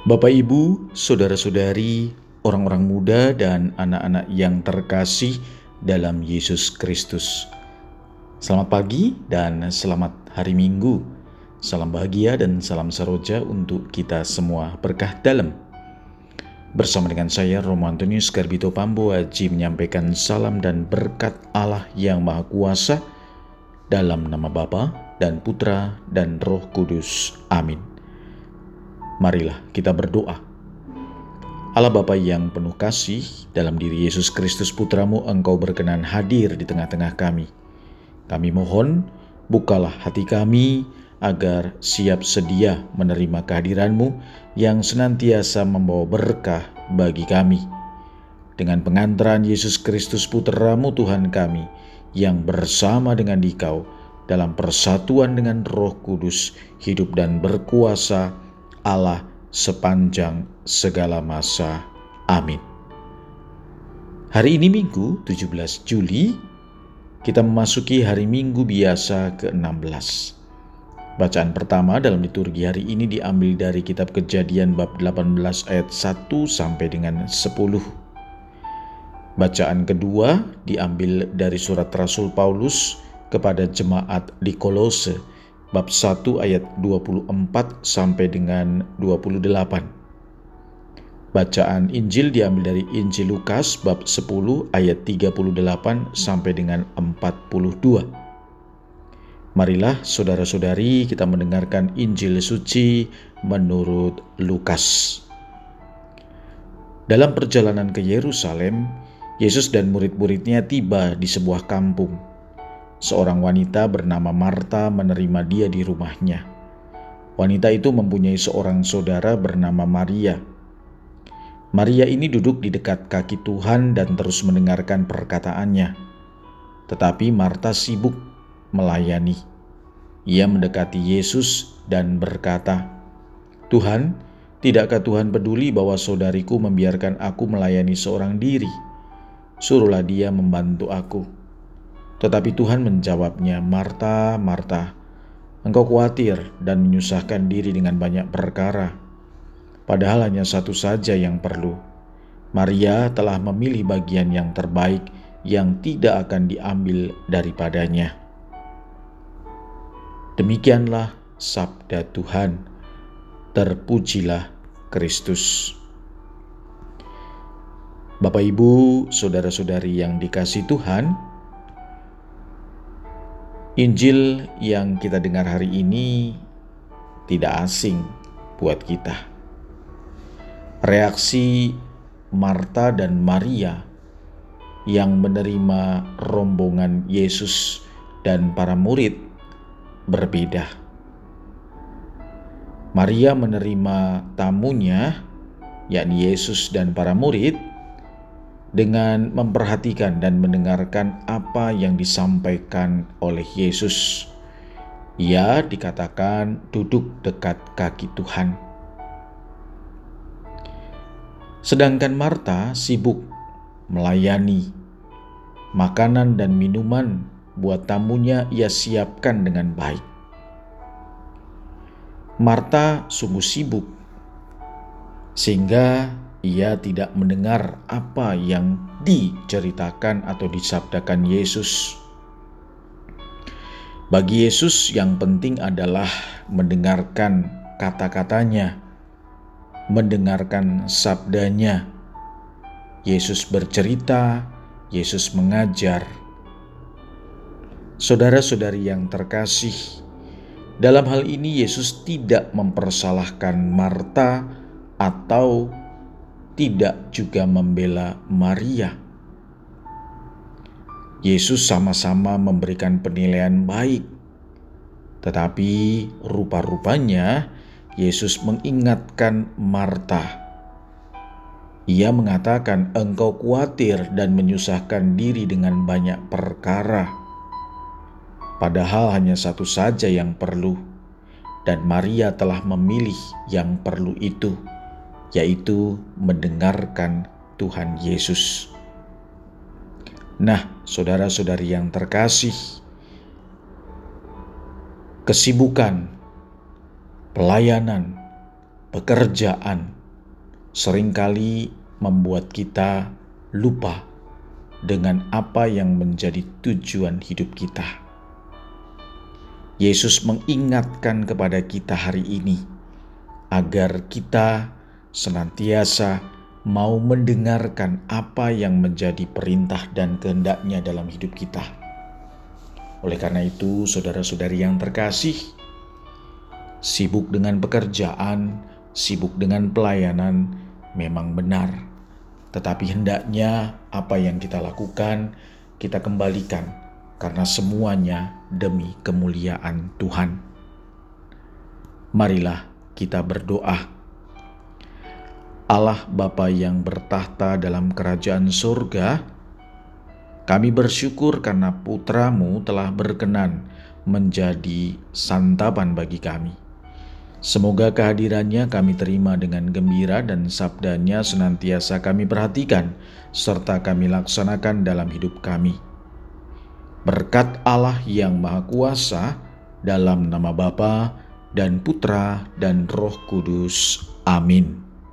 Bapak, Ibu, saudara-saudari, orang-orang muda, dan anak-anak yang terkasih dalam Yesus Kristus. Selamat pagi dan selamat hari Minggu. Salam bahagia dan salam saroja untuk kita semua berkah dalam. Bersama dengan saya Romo Antonius Garbito Pambo Haji menyampaikan salam dan berkat Allah yang Maha Kuasa dalam nama Bapa dan Putra dan Roh Kudus. Amin. Marilah kita berdoa. Allah Bapa yang penuh kasih, dalam diri Yesus Kristus Putramu Engkau berkenan hadir di tengah-tengah kami. Kami mohon, bukalah hati kami agar siap sedia menerima kehadiranmu yang senantiasa membawa berkah bagi kami. Dengan pengantaran Yesus Kristus Putramu Tuhan kami, yang bersama dengan Dikau dalam persatuan dengan roh kudus, hidup dan berkuasa, Allah sepanjang segala masa. Amin. Hari ini Minggu 17 Juli, kita memasuki hari Minggu biasa ke-16. Bacaan pertama dalam liturgi hari ini diambil dari kitab Kejadian bab 18 ayat 1 sampai dengan 10. Bacaan kedua diambil dari surat Rasul Paulus kepada jemaat di Kolose bab 1 ayat 24 sampai dengan 28. Bacaan Injil diambil dari Injil Lukas bab 10 ayat 38 sampai dengan 42. Marilah saudara-saudari kita mendengarkan Injil suci menurut Lukas. Dalam perjalanan ke Yerusalem, Yesus dan murid-muridnya tiba di sebuah kampung Seorang wanita bernama Marta menerima dia di rumahnya. Wanita itu mempunyai seorang saudara bernama Maria. Maria ini duduk di dekat kaki Tuhan dan terus mendengarkan perkataannya. Tetapi Marta sibuk melayani. Ia mendekati Yesus dan berkata, "Tuhan, tidakkah Tuhan peduli bahwa saudariku membiarkan aku melayani seorang diri? Suruhlah dia membantu aku." Tetapi Tuhan menjawabnya, Marta, Marta, engkau khawatir dan menyusahkan diri dengan banyak perkara. Padahal hanya satu saja yang perlu. Maria telah memilih bagian yang terbaik yang tidak akan diambil daripadanya. Demikianlah sabda Tuhan. Terpujilah Kristus. Bapak, ibu, saudara-saudari yang dikasih Tuhan, Injil yang kita dengar hari ini tidak asing buat kita. Reaksi Marta dan Maria yang menerima rombongan Yesus dan para murid berbeda. Maria menerima tamunya, yakni Yesus dan para murid, dengan memperhatikan dan mendengarkan apa yang disampaikan oleh Yesus. Ia dikatakan duduk dekat kaki Tuhan. Sedangkan Marta sibuk melayani makanan dan minuman buat tamunya ia siapkan dengan baik. Marta sungguh sibuk sehingga ia tidak mendengar apa yang diceritakan atau disabdakan Yesus. Bagi Yesus, yang penting adalah mendengarkan kata-katanya, mendengarkan sabdanya. Yesus bercerita, Yesus mengajar. Saudara-saudari yang terkasih, dalam hal ini Yesus tidak mempersalahkan Marta atau tidak juga membela Maria. Yesus sama-sama memberikan penilaian baik, tetapi rupa-rupanya Yesus mengingatkan Marta. Ia mengatakan, "Engkau khawatir dan menyusahkan diri dengan banyak perkara, padahal hanya satu saja yang perlu, dan Maria telah memilih yang perlu itu." Yaitu mendengarkan Tuhan Yesus. Nah, saudara-saudari yang terkasih, kesibukan, pelayanan, pekerjaan sering kali membuat kita lupa dengan apa yang menjadi tujuan hidup kita. Yesus mengingatkan kepada kita hari ini agar kita senantiasa mau mendengarkan apa yang menjadi perintah dan kehendaknya dalam hidup kita. Oleh karena itu, saudara-saudari yang terkasih, sibuk dengan pekerjaan, sibuk dengan pelayanan memang benar, tetapi hendaknya apa yang kita lakukan kita kembalikan karena semuanya demi kemuliaan Tuhan. Marilah kita berdoa Allah Bapa yang bertahta dalam kerajaan surga, kami bersyukur karena putramu telah berkenan menjadi santapan bagi kami. Semoga kehadirannya kami terima dengan gembira dan sabdanya senantiasa kami perhatikan serta kami laksanakan dalam hidup kami. Berkat Allah yang Maha Kuasa, dalam nama Bapa dan Putra dan Roh Kudus. Amin.